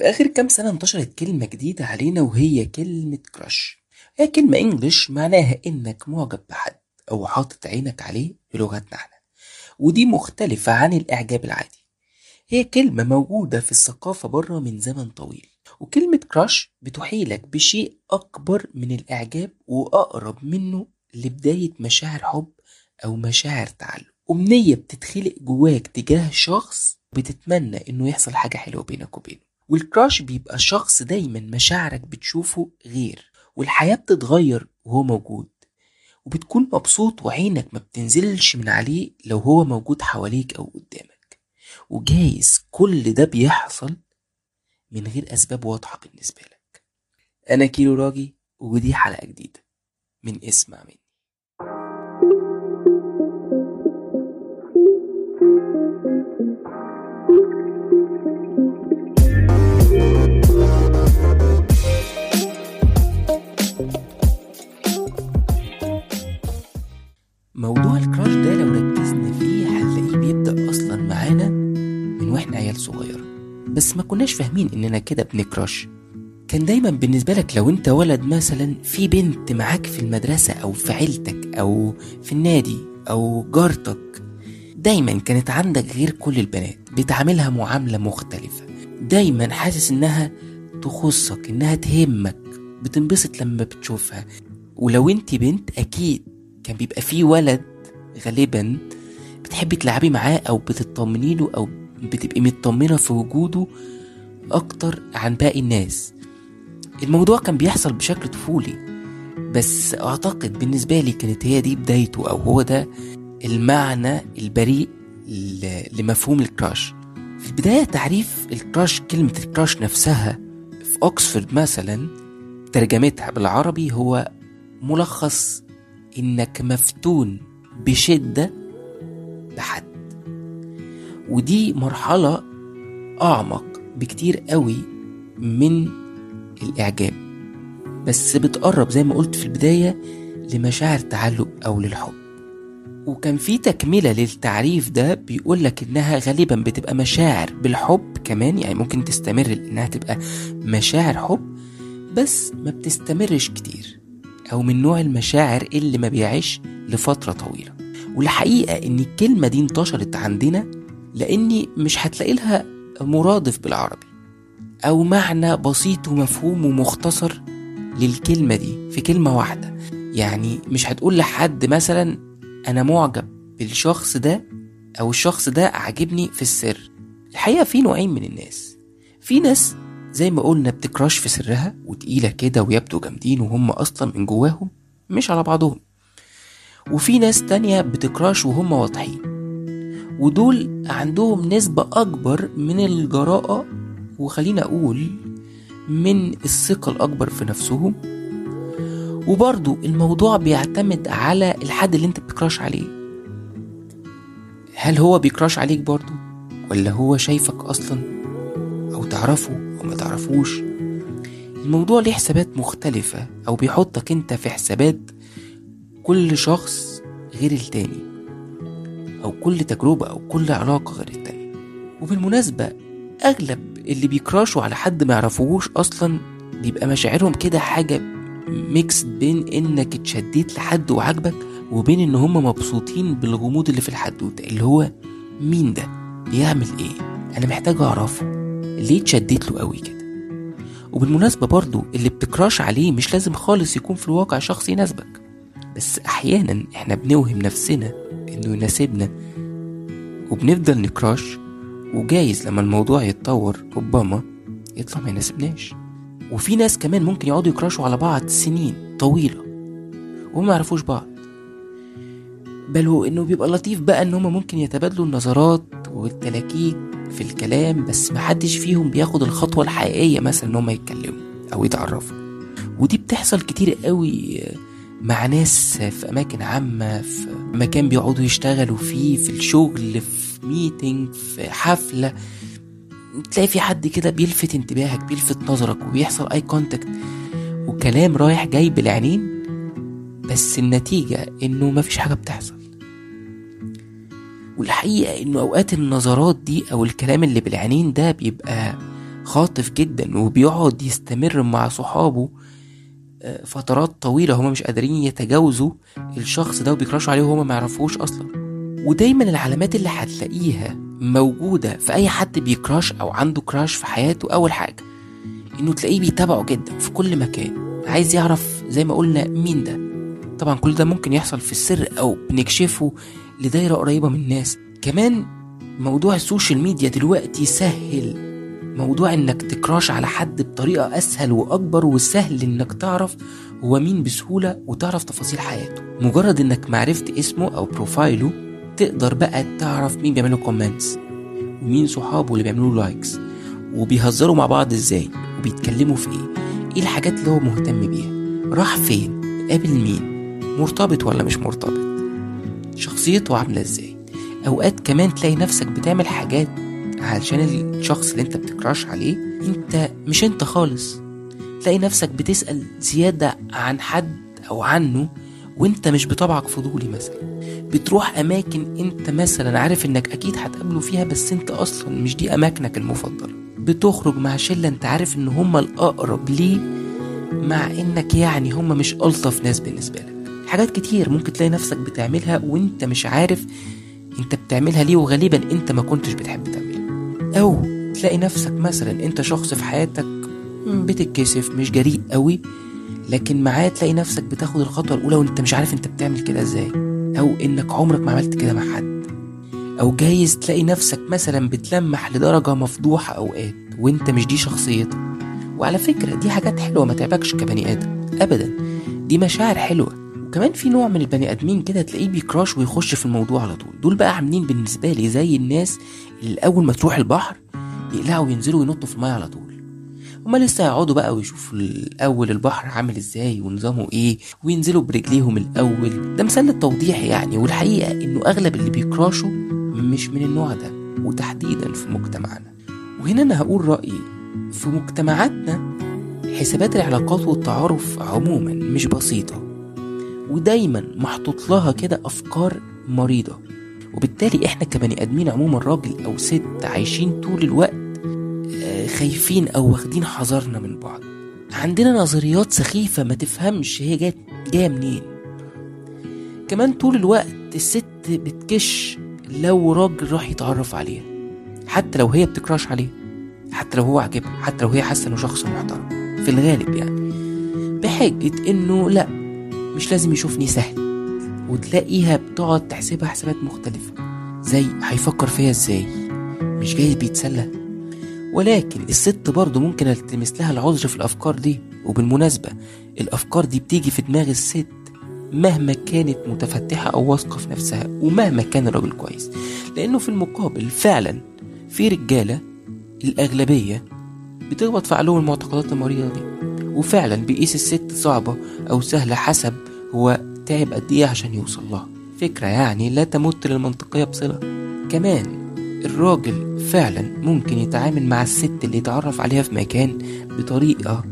في آخر كام سنة انتشرت كلمة جديدة علينا وهي كلمة كراش هي كلمة انجلش معناها إنك معجب بحد أو حاطط عينك عليه بلغتنا إحنا. ودي مختلفة عن الإعجاب العادي. هي كلمة موجودة في الثقافة بره من زمن طويل. وكلمة كراش بتحيلك بشيء أكبر من الإعجاب وأقرب منه لبداية مشاعر حب أو مشاعر تعلق. أمنية بتتخلق جواك تجاه شخص بتتمنى إنه يحصل حاجة حلوة بينك وبينه. والكراش بيبقى شخص دايما مشاعرك بتشوفه غير والحياة بتتغير وهو موجود وبتكون مبسوط وعينك ما بتنزلش من عليه لو هو موجود حواليك أو قدامك وجايز كل ده بيحصل من غير أسباب واضحة بالنسبة لك. أنا كيلو راجي ودي حلقة جديدة من اسمع مني. موضوع الكراش ده لو ركزنا فيه هنلاقيه بيبدأ أصلا معانا من وإحنا عيال صغيرة. بس ما كناش فاهمين إننا كده بنكراش كان دايما بالنسبة لك لو أنت ولد مثلا في بنت معاك في المدرسة أو في عيلتك أو في النادي أو جارتك دايما كانت عندك غير كل البنات بتعاملها معاملة مختلفة. دايما حاسس إنها تخصك إنها تهمك. بتنبسط لما بتشوفها. ولو انت بنت أكيد كان بيبقى فيه ولد غالبا بتحبي تلعبي معاه أو بتطمني له أو بتبقي مطمنة في وجوده أكتر عن باقي الناس. الموضوع كان بيحصل بشكل طفولي بس أعتقد بالنسبة لي كانت هي دي بدايته أو هو ده المعنى البريء لمفهوم الكراش. في البداية تعريف الكراش كلمة الكراش نفسها في اوكسفورد مثلا ترجمتها بالعربي هو ملخص إنك مفتون بشدة بحد. ودي مرحلة أعمق بكتير قوي من الإعجاب. بس بتقرب زي ما قلت في البداية لمشاعر تعلق أو للحب. وكان في تكملة للتعريف ده بيقولك إنها غالبا بتبقى مشاعر بالحب كمان. يعني ممكن تستمر انها تبقى مشاعر حب. بس ما بتستمرش كتير أو من نوع المشاعر اللي ما بيعيش لفترة طويلة. والحقيقة إن الكلمة دي انتشرت عندنا لأني مش هتلاقي لها مرادف بالعربي أو معنى بسيط ومفهوم ومختصر للكلمة دي في كلمة واحدة. يعني مش هتقول لحد مثلا أنا معجب بالشخص ده أو الشخص ده عاجبني في السر. الحقيقة في نوعين من الناس. في ناس زي ما قلنا بتكراش في سرها وتقيلة كده ويبدو جامدين وهم أصلا من جواهم مش على بعضهم. وفي ناس تانية بتكراش وهم واضحين. ودول عندهم نسبة أكبر من الجراءة وخلينا أقول من الثقة الأكبر في نفسهم. وبرضو الموضوع بيعتمد على الحد اللي انت بتكراش عليه. هل هو بي crush عليك برضو؟ ولا هو شايفك أصلا أو تعرفه أو ما تعرفوش. الموضوع ليه حسابات مختلفة أو بيحطك أنت في حسابات كل شخص غير التاني أو كل تجربة أو كل علاقة غير التانية وبالمناسبة أغلب اللي بي crush وا على حد ما يعرفوهوش أصلا بيبقى مشاعرهم كده حاجة mix بين إنك اتشديت لحد وعاجبك وبين إن هم مبسوطين بالغموض اللي في الحدوتة اللي هو مين ده؟ بيعمل إيه؟ أنا محتاج أعرفه. ليه اتشديت له قوي كده؟ وبالمناسبة برضو اللي بتكراش عليه مش لازم خالص يكون في الواقع شخص يناسبك بس أحيانا إحنا بنوهم نفسنا إنه يناسبنا وبنفضل نكراش وجايز لما الموضوع يتطور ربما يطلع ما يناسبناش. وفي ناس كمان ممكن يقعدوا يكراشوا على بعض سنين طويلة وما يعرفوش بعض. بل هو إنه بيبقى لطيف بقى إن هما ممكن يتبادلوا النظرات والتلاكيك في الكلام بس محدش فيهم بياخد الخطوة الحقيقية مثلا إن هما يتكلموا أو يتعرفوا. ودي بتحصل كتير قوي مع ناس في أماكن عامة في مكان بيقعدوا يشتغلوا فيه في الشغل في meeting في حفلة. تلاقي في حد كده بيلفت انتباهك بيلفت نظرك وبيحصل eye contact وكلام رايح جاي بالعينين بس النتيجة إنه مفيش حاجة بتحصل. والحقيقة إنه أوقات النظرات دي أو الكلام اللي بالعينين ده بيبقى خاطف جدا وبيقعد يستمر مع صحابه آه، فترات طويلة هما مش قادرين يتجاوزوا الشخص ده وبيكراشوا عليه وهما ما يعرفوش أصلا. ودايما العلامات اللي هتلاقيها موجودة في أي حد بيكراش أو عنده كراش في حياته أول حاجة إنه تلاقيه بيتابعه جدا في كل مكان عايز يعرف زي ما قلنا مين ده. طبعا كل ده ممكن يحصل في السر أو بنكشفه لدايرة قريبة من الناس. كمان موضوع ال social media دلوقتي سهل. موضوع إنك ت crush على حد بطريقة أسهل وأكبر وسهل إنك تعرف هو مين بسهولة وتعرف تفاصيل حياته. مجرد إنك عرفت اسمه أو profile ه تقدر بقى تعرف مين بيعملوا comments ومين صحابه اللي بيعملوا لايكس وبيهزروا مع بعض إزاي وبيتكلموا في إيه. إيه الحاجات اللي هو مهتم بيها؟ راح فين؟ قابل مين؟ مرتبط ولا مش مرتبط؟ شخصيته عاملة إزاي؟ أوقات كمان تلاقي نفسك بتعمل حاجات علشان الشخص اللي أنت بتكراش عليه أنت مش أنت خالص. تلاقي نفسك بتسأل زيادة عن حد أو عنه وأنت مش بطبعك فضولي مثلا. بتروح أماكن أنت مثلا عارف إنك أكيد هتقابله فيها بس أنت أصلا مش دي أماكنك المفضلة. بتخرج مع شلة أنت عارف إن هما الأقرب ليه مع إنك يعني هما مش ألطف ناس بالنسبة لك. حاجات كتير ممكن تلاقي نفسك بتعملها وانت مش عارف انت بتعملها ليه وغالبا انت ما كنتش بتحب تعملها. أو تلاقي نفسك مثلا انت شخص في حياتك بتتكسف مش جريء قوي لكن معاه تلاقي نفسك بتاخد الخطوة الأولى وأنت مش عارف أنت بتعمل كده إزاي. أو إنك عمرك ما عملت كده مع حد. أو جايز تلاقي نفسك مثلا بتلمح لدرجة مفضوحة أوقات وأنت مش دي شخصيتك. وعلى فكرة دي حاجات حلوة ما تعبكش كبني آدم. أبدا. دي مشاعر حلوة. وكمان في نوع من البني آدمين كده تلاقيه بيكراش ويخش في الموضوع على طول. دول بقى عاملين بالنسبة لي زي الناس اللي أول ما تروح البحر يقلعوا وينزلوا وينطوا في المية على طول. هما لسه يقعدوا بقى ويشوفوا الأول البحر عامل إزاي ونظامه إيه وينزلوا برجليهم الأول. ده مثال للتوضيح يعني والحقيقة إنه أغلب اللي بيكراشوا مش من النوع ده وتحديدا في مجتمعنا. وهنا أنا هقول رأيي في مجتمعاتنا حسابات العلاقات والتعارف عموما مش بسيطة. ودايما محطوط لها كده أفكار مريضة. وبالتالي إحنا كبني آدمين عموما راجل أو ست عايشين طول الوقت آه، خايفين أو واخدين حذرنا من بعض. عندنا نظريات سخيفة ما تفهمش هي جاية جاية منين. كمان طول الوقت الست بتكش لو راجل راح يتعرف عليها حتى لو هي بتكراش عليه حتى لو هو عاجبها حتى لو هي حاسة إنه شخص محترم في الغالب يعني. بحجة إنه لأ مش لازم يشوفني سهل. وتلاقيها بتقعد تحسبها حسابات مختلفة. زي هيفكر فيا إزاي؟ مش جاي بيتسلى ولكن الست برضه ممكن ألتمس لها العذر في الأفكار دي. وبالمناسبة الأفكار دي بتيجي في دماغ الست مهما كانت متفتحة أو واثقة في نفسها ومهما كان الراجل كويس. لأنه في المقابل فعلا في رجالة الأغلبية بتخبط في عقلهم المعتقدات المريضة دي. وفعلا بيقيس الست صعبة أو سهلة حسب هو تعب قد إيه عشان يوصل لها. فكرة يعني لا تمت للمنطقية بصلة. كمان الراجل فعلا ممكن يتعامل مع الست اللي يتعرف عليها في مكان بطريقة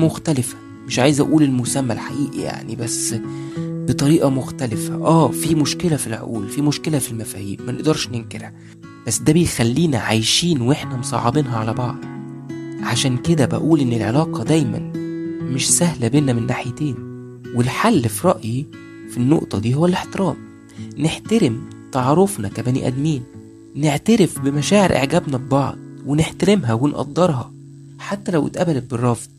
مختلفة. مش عايز أقول المسمى الحقيقي يعني بس بطريقة مختلفة. آه في مشكلة في العقول في مشكلة في المفاهيم ما نقدرش ننكرها. بس ده بيخلينا عايشين وإحنا مصعبينها على بعض. عشان كده بقول إن العلاقة دايما مش سهلة بينا من ناحيتين والحل في رأيي في النقطة دي هو الاحترام. نحترم تعارفنا كبني آدمين نعترف بمشاعر إعجابنا ببعض ونحترمها ونقدرها حتى لو اتقبلت بالرفض.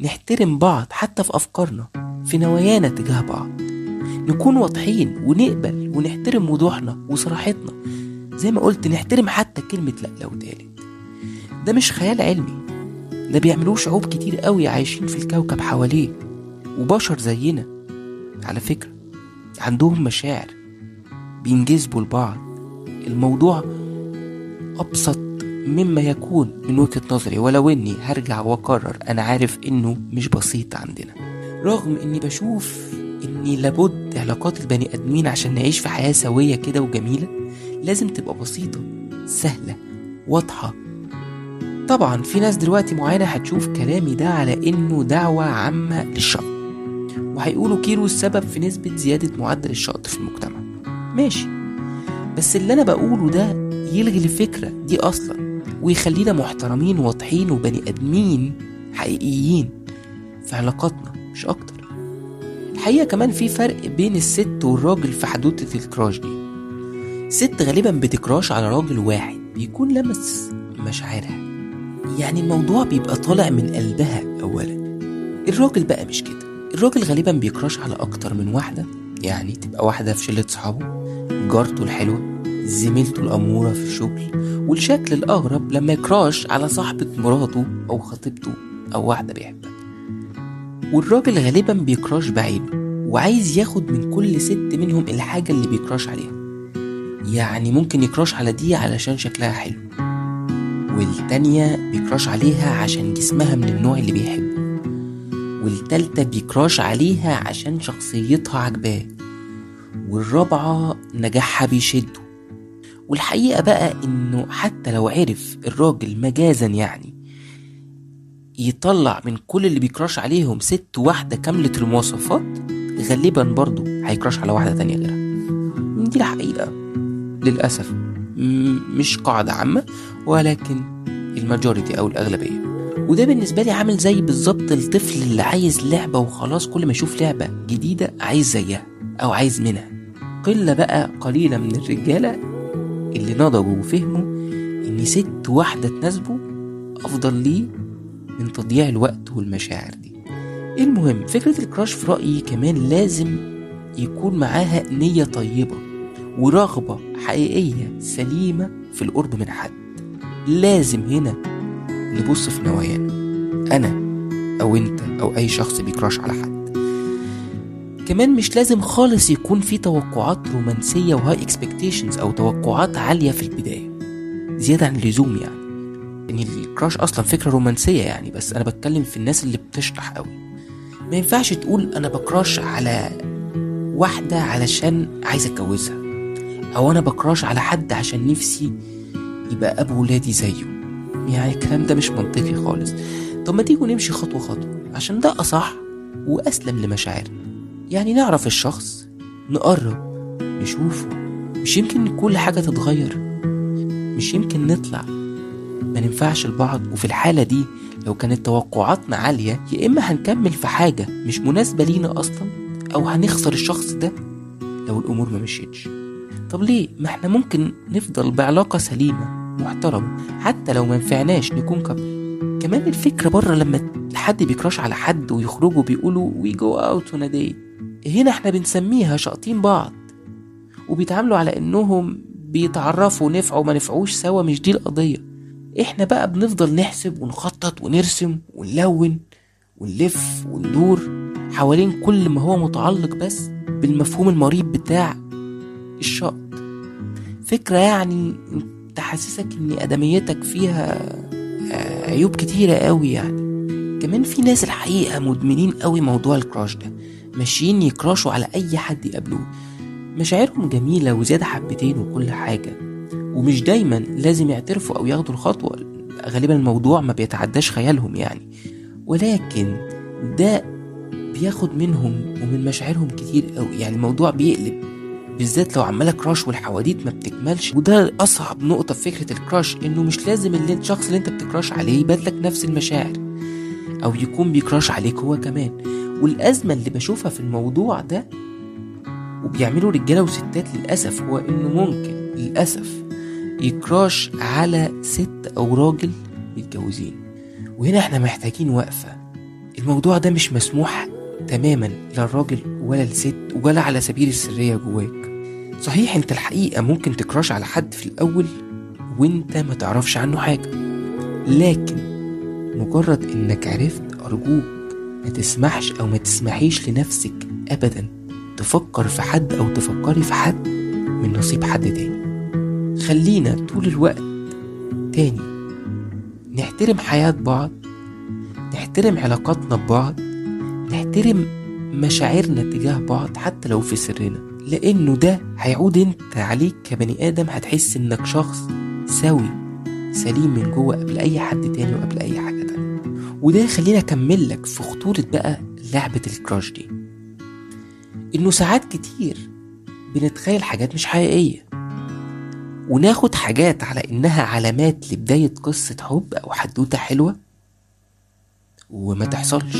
نحترم بعض حتى في أفكارنا في نوايانا تجاه بعض. نكون واضحين ونقبل ونحترم وضوحنا وصراحتنا. زي ما قلت نحترم حتى كلمة لأ لو اتقالت. ده مش خيال علمي ده بيعملوه شعوب كتير قوي عايشين في الكوكب حواليه وبشر زينا. على فكرة عندهم مشاعر بينجذبوا لبعض. الموضوع أبسط مما يكون من وجهة نظري ولو إني هرجع وأكرر أنا عارف إنه مش بسيط عندنا. رغم إني بشوف إني لابد علاقات البني آدمين عشان نعيش في حياة سوية كده وجميلة لازم تبقى بسيطة سهلة واضحة طبعا في ناس دلوقتي معينة هتشوف كلامي ده على إنه دعوة عامة للشط وهيقولوا كيلو السبب في نسبة زيادة معدل الشط في المجتمع. ماشي. بس اللي أنا بقوله ده يلغي الفكرة دي أصلا ويخلينا محترمين واضحين وبني آدمين حقيقيين في علاقاتنا مش أكتر. الحقيقة كمان في فرق بين الست والراجل في حدوتة الكراش دي. الست غالبا بتكراش على راجل واحد بيكون لمس مشاعرها. يعني الموضوع بيبقى طالع من قلبها اولا. الراجل بقى مش كده. الراجل غالبا بيكراش على أكتر من واحدة. يعني تبقى واحدة في شلة صحابه جارته الحلوة زميلته الأمورة في الشغل والشكل الأغرب لما يكراش على صاحبة مراته أو خطيبته أو واحدة بيحبها. والراجل غالبا بيكراش بعينه وعايز ياخد من كل ست منهم الحاجة اللي بيكراش عليها. يعني ممكن يكراش على دي علشان شكلها حلو. والتانية بيكراش عليها عشان جسمها من النوع اللي بيحبه والتالتة بيكراش عليها عشان شخصيتها عجباه والرابعة نجاحها بيشده. والحقيقة بقى إنه حتى لو عرف الراجل مجازا يعني يطلع من كل اللي بيكراش عليهم ست واحدة كاملة المواصفات غالبا برضو هيكراش على واحدة تانية غيرها. دي الحقيقة للأسف. مش قاعدة عامة ولكن الماجوريتي أو الأغلبية. وده بالنسبة لي عامل زي بالظبط الطفل اللي عايز لعبة وخلاص كل ما يشوف لعبة جديدة عايز زيها أو عايز منها. قلة بقى قليلة من الرجالة اللي نضجوا وفهموا إن ست واحدة تناسبه أفضل ليه من تضييع الوقت والمشاعر دي. المهم فكرة ال crush في رأيي كمان لازم يكون معاها نية طيبة. ورغبة حقيقية سليمة في القرب من حد. لازم هنا نبص في نوايانا أنا أو أنت أو أي شخص بي crush على حد. كمان مش لازم خالص يكون في توقعات رومانسية و high expectations أو توقعات عالية في البداية. زيادة عن اللزوم يعني. ان الكراش أصلا فكرة رومانسية يعني بس أنا بتكلم في الناس اللي بتشطح قوي. ما ينفعش تقول أنا بكراش على واحدة علشان عايز أتجوزها. أو أنا بكراش على حد عشان نفسي يبقى أبو ولادي زيه. يعني الكلام ده مش منطقي خالص. طب ما تيجوا نمشي خطوة خطوة عشان ده أصح وأسلم لمشاعرنا يعني نعرف الشخص نقرب نشوفه. مش يمكن كل حاجة تتغير. مش يمكن نطلع. ما ننفعش لبعض. وفي الحالة دي لو كانت توقعاتنا عالية يا إما هنكمل في حاجة مش مناسبة لينا أصلا أو هنخسر الشخص ده لو الأمور ما مشيتش. طب ليه؟ ما إحنا ممكن نفضل بعلاقة سليمة محترمة حتى لو ما نفعناش نكون كابل كمان الفكرة بره لما حد بيكراش على حد ويخرجوا بيقولوا out on a date. هنا إحنا بنسميها شاقطين بعض. وبيتعاملوا على إنهم بيتعرفوا نفعوا ما نفعوش سوا مش دي القضية. إحنا بقى بنفضل نحسب ونخطط ونرسم ونلون ونلف وندور حوالين كل ما هو متعلق بس بالمفهوم المريب بتاع الشقط فكرة يعني تحسسك إن أدميتك فيها آه، عيوب كتيرة قوي يعني. كمان في ناس الحقيقة مدمنين قوي موضوع الكراش ده. ماشيين يكراشوا على أي حد يقابلوه. مشاعرهم جميلة وزيادة حبتين وكل حاجة. ومش دايما لازم يعترفوا أو ياخدوا الخطوة. غالبا الموضوع ما بيتعداش خيالهم يعني. ولكن ده بياخد منهم ومن مشاعرهم كتير قوي. يعني الموضوع بيقلب. بالذات لو عمالة كراش والحواديت ما بتكملش. وده أصعب نقطة في فكرة الكراش إنه مش لازم اللي الشخص اللي أنت بتكراش عليه يبادلك نفس المشاعر. أو يكون بيكراش عليك هو كمان. والأزمة اللي بشوفها في الموضوع ده وبيعملوا رجالة وستات للأسف هو إنه ممكن للأسف يكراش على ست أو راجل متجوزين. وهنا إحنا محتاجين وقفة. الموضوع ده مش مسموح تماما لا الراجل ولا الست ولا على سبيل السرية جواك. صحيح انت الحقيقة ممكن تكراش على حد في الأول وانت ما تعرفش عنه حاجة. لكن مجرد إنك عرفت أرجوك ما تسمحش أو ما تسمحيش لنفسك أبدا تفكر في حد أو تفكري في حد من نصيب حد تاني. خلينا طول الوقت تاني نحترم حياة بعض نحترم علاقاتنا ببعض نحترم مشاعرنا تجاه بعض حتى لو في سرنا. لأنه ده هيعود أنت عليك كبني آدم هتحس إنك شخص سوي سليم من جوه قبل أي حد تاني وقبل أي حاجة تانية. وده يخلينا أكمل لك في خطورة بقى لعبة الكراش دي. إنه ساعات كتير بنتخيل حاجات مش حقيقية. وناخد حاجات على إنها علامات لبداية قصة حب أو حدوتة حلوة وما تحصلش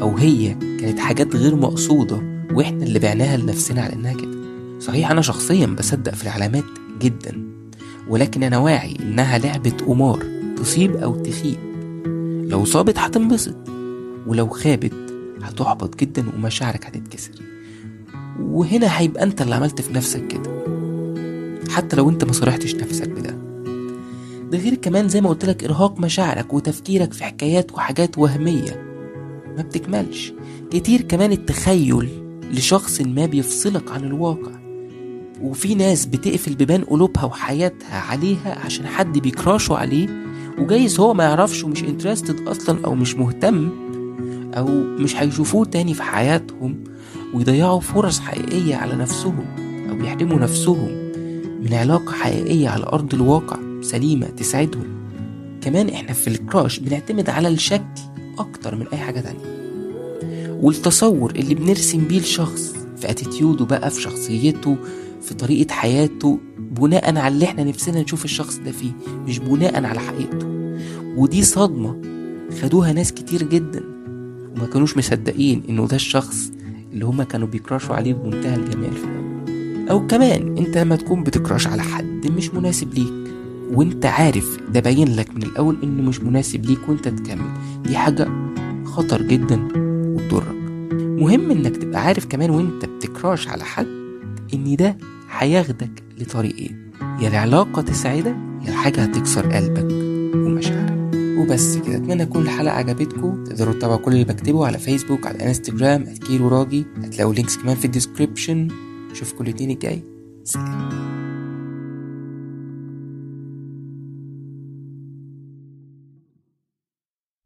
أو هي كانت حاجات غير مقصودة وإحنا اللي بعناها لنفسنا على إنها كده. صحيح أنا شخصيا بصدق في العلامات جدا ولكن أنا واعي إنها لعبة قمار تصيب أو تخيب. لو صابت هتنبسط ولو خابت هتحبط جدا ومشاعرك هتتكسر. وهنا هيبقى أنت اللي عملت في نفسك كده حتى لو أنت ما صرحتش نفسك بده. ده غير كمان زي ما قلت لك إرهاق مشاعرك وتفكيرك في حكايات وحاجات وهمية. ما بتكملش. كتير كمان التخيل لشخص ما بيفصلك عن الواقع. وفي ناس بتقفل بيبان قلوبها وحياتها عليها عشان حد بيكراشوا عليه وجايز هو ما يعرفش ومش انترستد أصلا أو مش مهتم أو مش هيشوفوه تاني في حياتهم ويضيعوا فرص حقيقية على نفسهم أو يحرموا نفسهم من علاقة حقيقية على أرض الواقع سليمة تسعدهم كمان إحنا في الكراش بنعتمد على الشكل أكتر من أي حاجة تانية. والتصور اللي بنرسم بيه الشخص في اتيتيوده بقى في شخصيته في طريقة حياته بناء على اللي إحنا نفسنا نشوف الشخص ده فيه مش بناء على حقيقته. ودي صدمة خدوها ناس كتير جدا وما كانوش مصدقين إنه ده الشخص اللي هما كانوا بيكراشوا عليه بمنتهى الجمال. في الأول أو كمان أنت لما تكون بتكراش على حد مش مناسب ليك وأنت عارف ده باين لك من الأول إنه مش مناسب ليك وأنت تكمل. دي حاجة خطر جدا. مهم إنك تبقى عارف كمان وإنت بت crush على حد إن ده هياخدك لطريقين يا العلاقة تسعدك يا الحاجة هتكسر قلبك ومشاعرك. وبس كده أتمنى تكون الحلقة عجبتكم. تقدروا تتابعوا كل اللي بكتبه على فيسبوك على انستجرام @كيرو راجي هتلاقوا links كمان في ال description اشوفكم الاثنين الجاي. سلام.